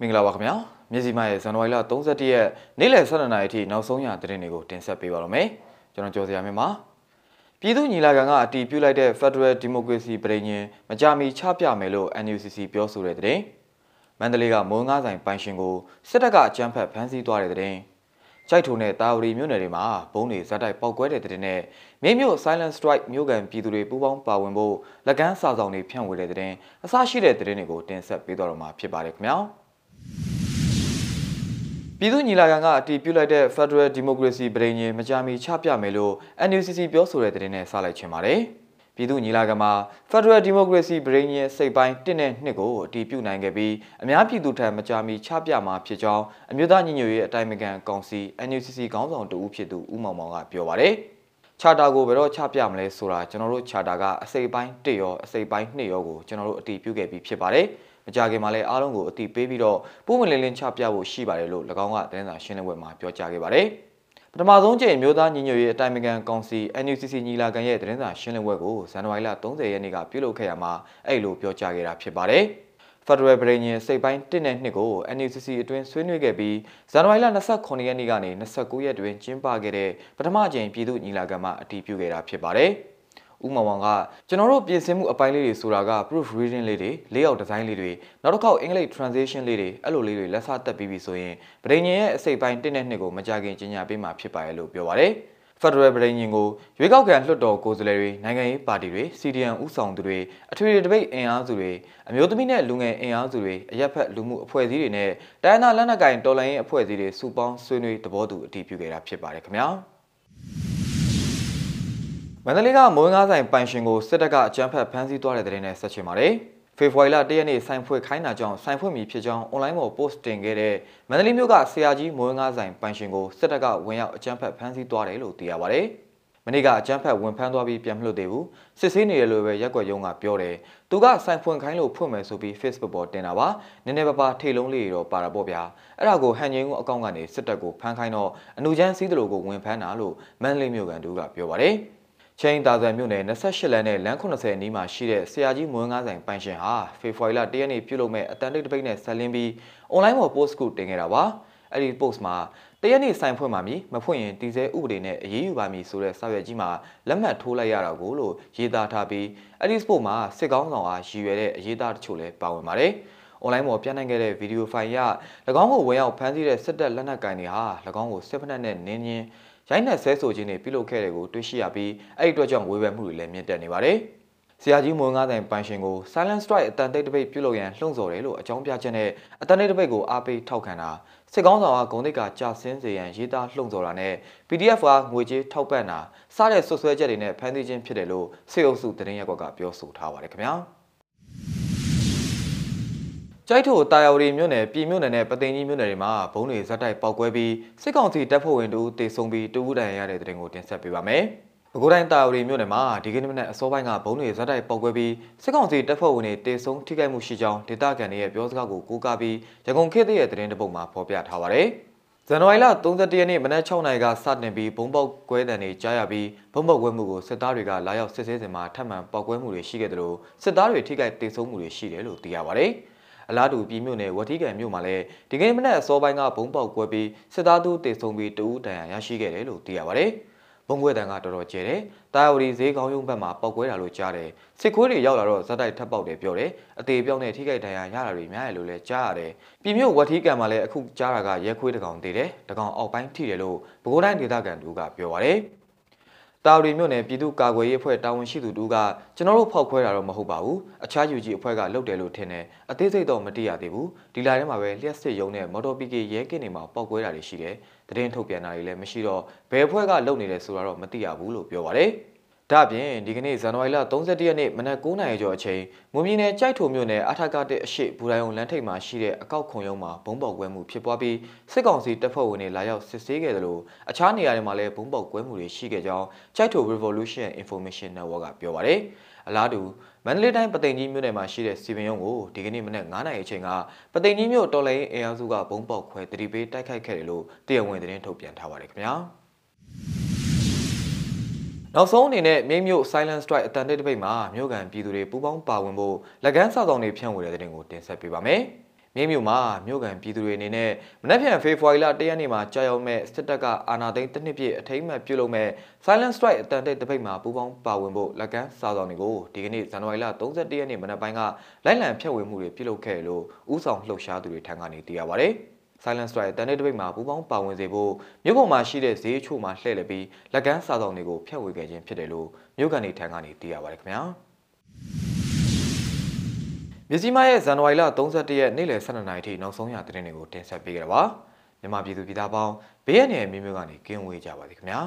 မင်္ဂလာပါခင်ဗျာမြစီမရဲ့ဇန်နဝါရီလ31ရက်နေ့လယ်12နာရီအထိနောက်ဆုံးရသတင်းတွေကိုတင်ဆက်ပေးပါတော့မယ်ကျွန်တော်ကျော်စရာမင်းပါပြည်သူညီလာခံကအတည်ပြုလိုက်တဲ့ Federal Democracy ပြည်ညင်မကြမီချပြမယ်လို့ NUCC ပြောဆိုတဲ့တဲ့မန္တလေးကမုံငါးဆိုင်ပိုင်ရှင်ကိုစစ်တပ်ကအကြမ်းဖက်ဖမ်းဆီးသွားတဲ့တဲ့ကြိုက်ထုံနဲ့တာဝရီမြို့နယ်တွေမှာဘုံတွေဇက်တိုက်ပောက်ကွဲတဲ့တဲ့နဲ့မြေမြို့ Silent Strike မြို့ကန်ပြည်သူတွေပူးပေါင်းပါဝင်ဖို့လက်ကမ်းစာဆောင်တွေဖြန့်ဝေတဲ့တဲ့အစရှိတဲ့တဲ့တွေကိုတင်ဆက်ပေးတော့မှာဖြစ်ပါတယ်ခင်ဗျာ ပြည်သူညီလာခံကအတည်ပြုလိုက်တဲ့ Federal Democracy ပြည်ညင်မကြာမီချပြမယ်လို့ NUCC ပြောဆိုတဲ့တဲ့နဲ့စလိုက်ချင်ပါတယ်။ပြည်သူညီလာခံမှာ Federal Democracy ပြည်ညင်စိတ်ပိုင်း1နဲ့2ကိုအတည်ပြုနိုင်ခဲ့ပြီးအများပြည်သူထံမကြာမီချပြမှာဖြစ်ကြောင်းအမျိုးသားညီညွတ်ရေးအတိုင်းအမြံကောင်စီ NUCC ခေါင်းဆောင်တဦးဖြစ်သူဦးမောင်မောင်ကပြောပါတယ်။ချာတာကိုဘယ်တော့ချပြမလဲဆိုတာကျွန်တော်တို့ချာတာကအစိပ်ပိုင်း1ရောအစိပ်ပိုင်း2ရောကိုကျွန်တော်တို့အတည်ပြုခဲ့ပြီးဖြစ်ပါတယ်။ မကြခင်မှာလည်းအားလုံးကိုအတိပေးပြီးတော့ပုံမလင်းလင်းချပြဖို့ရှိပါတယ်လို့၎င်းကသတင်းစာရှင်းလင်းပွဲမှာပြောကြားခဲ့ပါတယ်ပထမဆုံးကြိမ်မျိုးသားညီညွတ်ရေးအတိုင်းအမြံကောင်စီ NUCC ညီလာခံရဲ့သတင်းစာရှင်းလင်းပွဲကိုဇန်နဝါရီလ30ရက်နေ့ကပြုလုပ်ခဲ့ရမှာအဲ့လိုပြောကြားခဲ့တာဖြစ်ပါတယ်ဖက်ဒရယ်ပြည်ညင်စိတ်ပိုင်း1နဲ့2ကို NUCC အတွင်းဆွေးနွေးခဲ့ပြီးဇန်နဝါရီလ29ရက်နေ့ကနေ29ရက်တွင်ကျင်းပခဲ့တဲ့ပထမကြိမ်ပြည်သူ့ညီလာခံမှာအတည်ပြုခဲ့တာဖြစ်ပါတယ်။ ဥမောင်မောင်ကကျွန်တော်တို့ပြင်ဆင်မှုအပိုင်းလေးတွေဆိုတာက proof reading လေးတွေ layout design လေးတွေနောက်တစ်ခေါက် English translation လေးတွေအဲ့လိုလေးတွေလက်စတက်ပြီးပြီဆိုရင်ဗဒိန်ရဲ့အစိပ်ပိုင်း1နဲ့2ကိုမကြခင်ကြီးညာပေးမှာဖြစ်ပါရဲ့လို့ပြောပါတယ်ဖက်ဒရယ်ဗဒိန်ကိုရွေးကောက်ခံလွှတ်တော်ကိုယ်စားလှယ်တွေနိုင်ငံရေးပါတီတွေ CDN ဥဆောင်သူတွေအထွေထွေတပိတ်အင်အားစုတွေအမျိုးသမီးနဲ့လူငယ်အင်အားစုတွေအရက်ဖက်လူမှုအဖွဲ့အစည်းတွေနဲ့တိုင်းနာလက်နက်ကိုင်တော်လှန်ရေးအဖွဲ့အစည်းတွေစုပေါင်းဆွေးနွေးသဘောတူအတည်ပြုခဲ့တာဖြစ်ပါတယ်ခင်ဗျာ။ မန္တလေးကမုံငါးဆိုင်ပိုင်ရှင်ကိုစစ်တပ်ကအကြမ်းဖက်ဖမ်းဆီးသွားတဲ့တဲ့ရင်နဲ့ဆက်ချင်ပါတယ်။ဖေဖော်ဝါရီလ၁ရက်နေ့ဆိုင်ဖွင့်ခိုင်းတာကြောင့်ဆိုင်ဖွင့်မီဖြစ်ကြောင်းအွန်လိုင်းပေါ် post တင်ခဲ့တဲ့မန္တလေးမြို့ကဆရာကြီးမုံငါးဆိုင်ပိုင်ရှင်ကိုစစ်တပ်ကဝင်ရောက်အကြမ်းဖက်ဖမ်းဆီးသွားတယ်လို့သိရပါတယ်။မနေ့ကအကြမ်းဖက်ဝင်ဖမ်းသွားပြီးပြန်မလွတ်သေးဘူး။စစ်ဆေးနေတယ်လို့ပဲရက်ွက်ရုံးကပြောတယ်။သူကဆိုင်ဖွင့်ခိုင်းလို့ဖွင့်မယ်ဆိုပြီး Facebook ပေါ်တင်တာပါ။နည်းနည်းပါးပါထိတ်လုံးလေးတော့ပါတာပေါ့ဗျာ။အဲ့ဒါကိုဟန်ငိန်ကိုအကောင့်ကနေစစ်တပ်ကိုဖမ်းခိုင်းတော့အနူချမ်းစည်းတလို့ကိုဝင်ဖမ်းတာလို့မန္တလေးမြို့ကန်တူကပြောပါတယ်။ ချင်းတာဇန်မြို့နယ်28လမ်းနဲ့လမ်း80အနီးမှာရှိတဲ့ဆရာကြီးမွန်းကားဆိုင်ပိုင်ရှင်ဟာဖေဖော်ဝါရီလ1ရက်နေ့ပြုလုပ်မဲ့အတန်တိတ်တပိတ်နဲ့ဆက်လင်းပြီးအွန်လိုင်းပေါ် post ကိုတင်ခဲ့တာပါအဲ့ဒီ post မှာတရက်နေ့ဆိုင်ဖွင့်ပါမည်မဖွင့်ရင်တီစဲဥပဒေနဲ့အရေးယူပါမည်ဆိုတဲ့စာရွက်ကြီးမှာလက်မှတ်ထိုးလိုက်ရတာကိုလို့ရေးသားထားပြီးအဲ့ဒီ post မှာစစ်ကောင်းဆောင်အားရည်ရွယ်တဲ့အရေးသားတချို့လည်းပါဝင်ပါတယ်။ online ပေါ်ပြန့်နှံ့ခဲ့တဲ့ဗီဒီယိုဖိုင်ရ၎င်းကိုဝင်ရောက်ဖမ်းဆီးတဲ့စစ်တပ်လက်နက်ကင်တွေဟာ၎င်းကိုစစ်ဖက်နဲ့နင်းညင်း ရိုက်နှက်ဆဲဆိုခြင်းတွေပြုလုပ်ခဲ့တဲ့ကိုတွေ့ရှိရပြီးအဲ့ဒီအတွက်ကြောင့်ဝေဖန်မှုတွေလည်းမြင့်တက်နေပါတယ်။ဆရာကြီးမွန်ငါးတိုင်ပိုင်ရှင်ကို Silent Strike အတန်တိတ်တပိတ်ပြုလုပ်ရန်လှုံ့ဆော်တယ်လို့အကြောင်းပြချက်နဲ့အတန်တိတ်တပိတ်ကိုအားပေးထောက်ခံတာစစ်ကောင်းဆောင်ကဂုံတိတ်ကကြာဆင်းစေရန်ရေးသားလှုံ့ဆော်တာနဲ့ PDF ကငွေကြေးထောက်ပံ့တာစတဲ့ဆွဆွဲချက်တွေနဲ့ဖမ်းဆီးခြင်းဖြစ်တယ်လို့စေအုပ်စုတရင်ရက်ကွက်ကပြောဆိုထားပါတယ်ခင်ဗျာ။ ကျိုက်ထိုတာယာဝတီမြို့နယ်ပြည်မြို့နယ်နဲ့ပသိမ်ကြီးမြို့နယ်တွေမှာဘုံတွေဇက်တိုက်ပောက်ကွဲပြီးစစ်ကောင်စီတပ်ဖွဲ့ဝင်တို့တေဆုံးပြီးတဦးတန်ရတဲ့တဲ့တင်ကိုတင်ဆက်ပေးပါမယ်။ပဲခူးတိုင်းတာယာဝတီမြို့နယ်မှာဒီကနေ့မနက်အစောပိုင်းကဘုံတွေဇက်တိုက်ပောက်ကွဲပြီးစစ်ကောင်စီတပ်ဖွဲ့ဝင်တွေတေဆုံးထိခိုက်မှုရှိကြောင်းဒေသခံတွေရဲ့ပြောစကားကိုကိုးကားပြီးရန်ကုန်ခေတ်ရဲ့တဲ့တင်တစ်ပုဒ်မှာဖော်ပြထားပါတယ်။ဇန်နဝါရီလ31ရက်နေ့မနက်6နာရီကစတင်ပြီးဘုံပေါက်ကွဲတံတွေကြားရပြီးဘုံပေါက်ကွဲမှုကိုစစ်သားတွေကလာရောက်စစ်ဆေးစဉ်မှာထပ်မံပေါက်ကွဲမှုတွေရှိခဲ့တယ်လို့စစ်သားတွေထိခိုက်ဒေဆုံးမှုတွေရှိတယ်လို့သိရပါတယ်။ အလားတူပြည်မြို့နယ်ဝတိကန်မြို့မှာလည်းဒီကနေ့မနက်အစောပိုင်းကဘုံပေါက်ကွဲပြီးစစ်သားတို့တေဆုံးပြီးတဦးတန်ရာရရှိခဲ့တယ်လို့သိရပါတယ်။ဘုံကွဲတန်ကတော်တော်ကျဲတယ်။တာယာဝတီဈေးကောင်းရုံဘက်မှာပောက်ကွဲတာလို့ကြားတယ်။စစ်ခွေးတွေရောက်လာတော့ဇက်တိုက်ထပ်ပေါက်တယ်ပြောတယ်။အသေးပြောင်းနဲ့ထိခိုက်ဒဏ်ရာရတာတွေများတယ်လို့လည်းကြားရတယ်။ပြည်မြို့ဝတိကန်မှာလည်းအခုကြားတာကရဲခွေးတကောင်သေးတယ်။တကောင်အောက်ပိုင်းထိတယ်လို့ပဲခူးတိုင်းဒေသခံတို့ကပြောပါတယ်။ တာဝရီမြို့နယ်ပြည်သူ့ကာကွယ်ရေးအဖွဲ့တာဝန်ရှိသူတို့ကကျွန်တော်တို့ဖောက်ခွဲတာတော့မဟုတ်ပါဘူးအခြားယူကြီးအဖွဲ့ကလုပ်တယ်လို့ထင်တယ်အသေးစိတ်တော့မသိရသေးဘူးဒီလာထဲမှာပဲလျှက်စစ်ရုံနဲ့မော်တော်ပီကေရဲကင်းတွေမှာပောက်ကွဲတာတွေရှိတယ်သတင်းထုတ်ပြန်တာတွေလည်းမရှိတော့ဘယ်အဖွဲ့ကလုပ်နေတယ်ဆိုတာတော့မသိရဘူးလို့ပြောပါတယ် ဒါ့ပြင်ဒီကနေ့ဇန်နဝါရီလ31ရက်နေ့မနက်9:00နာရီကျော်အချိန်မွန်ပြည်နယ်ကြိုက်ထုံမြို့နယ်အထက်ကတဲ့အရှိဘူရိုင်ုံလမ်းထိပ်မှာရှိတဲ့အကောက်ခွန်ရုံးမှာဘုံပေါက်ကွဲမှုဖြစ်ပွားပြီးစစ်ကောင်စီတပ်ဖွဲ့ဝင်တွေလာရောက်စစ်ဆေးခဲ့တယ်လို့အခြားနေရာတွေမှာလည်းဘုံပေါက်ကွဲမှုတွေရှိခဲ့ကြောင်းကြိုက်ထုံ Revolution Information Network ကပြောပါတယ်။အလားတူမန္တလေးတိုင်းပသိမ်ကြီးမြို့နယ်မှာရှိတဲ့စီပင်ရုံးကိုဒီကနေ့မနက်9:00နာရီအချိန်ကပသိမ်ကြီးမြို့တော်လိုင်းအင်အားစုကဘုံပေါက်ခွဲတတိပေးတိုက်ခိုက်ခဲ့တယ်လို့တရားဝင်သတင်းထုတ်ပြန်ထားပါတယ်ခင်ဗျာ။ နောက်ဆုံးအနေနဲ့မြိတ်မြို့ Silent Strike အတန်တိတ်တပိတ်မှာမြို့ကန်ပြည်သူတွေပူးပေါင်းပါဝင်ဖို့လက်ကမ်းစာဆောင်တွေဖြန့်ဝေတဲ့တဲ့တင်ကိုတင်ဆက်ပေးပါမယ်။မြင်းမြို့မှာမြို့ကန်ပြည်သူတွေအနေနဲ့မနက်ဖြန်ဖေဖော်ဝါရီလ၁ရက်နေ့မှာကြာရောက်မဲ့စစ်တပ်ကအာဏာသိမ်းတစ်နှစ်ပြည့်အထိမ်းအမှတ်ပြုလုပ်မဲ့ Silent Strike အတန်တိတ်တပိတ်မှာပူးပေါင်းပါဝင်ဖို့လက်ကမ်းစာဆောင်တွေကိုဒီကနေ့ဇန်နဝါရီလ31ရက်နေ့မနက်ပိုင်းကလိုက်လံဖြန့်ဝေမှုတွေပြုလုပ်ခဲ့လို့ဥဆောင်လှုပ်ရှားသူတွေထံကနေသိရပါဗျ။ Silent Strike တန်တဲ့တပိတ်မှာပူပေါင်းပါဝင်စေဖို့မြို့ပေါ်မှာရှိတဲ့ဈေးချို့မှာလှည့်လည်ပြီးလက်ကမ်းစာဆောင်တွေကိုဖျက်ဝေခဲ့ခြင်းဖြစ်တယ်လို့မြို့ကန်တွေထံကနေသိရပါတယ်ခင်ဗျာမြစည်းမရဲ့ဇန်နဝါရီလ31ရက်နေ့လယ်12နာရီထိနောက်ဆုံးရသတင်းတွေကိုတင်ဆက်ပေးကြတာပါမြန်မာပြည်သူပြည်သားပေါင်းဘေးရန်ရဲ့မျိုးမျိုးကနေကင်းဝေးကြပါသည်ခင်ဗျာ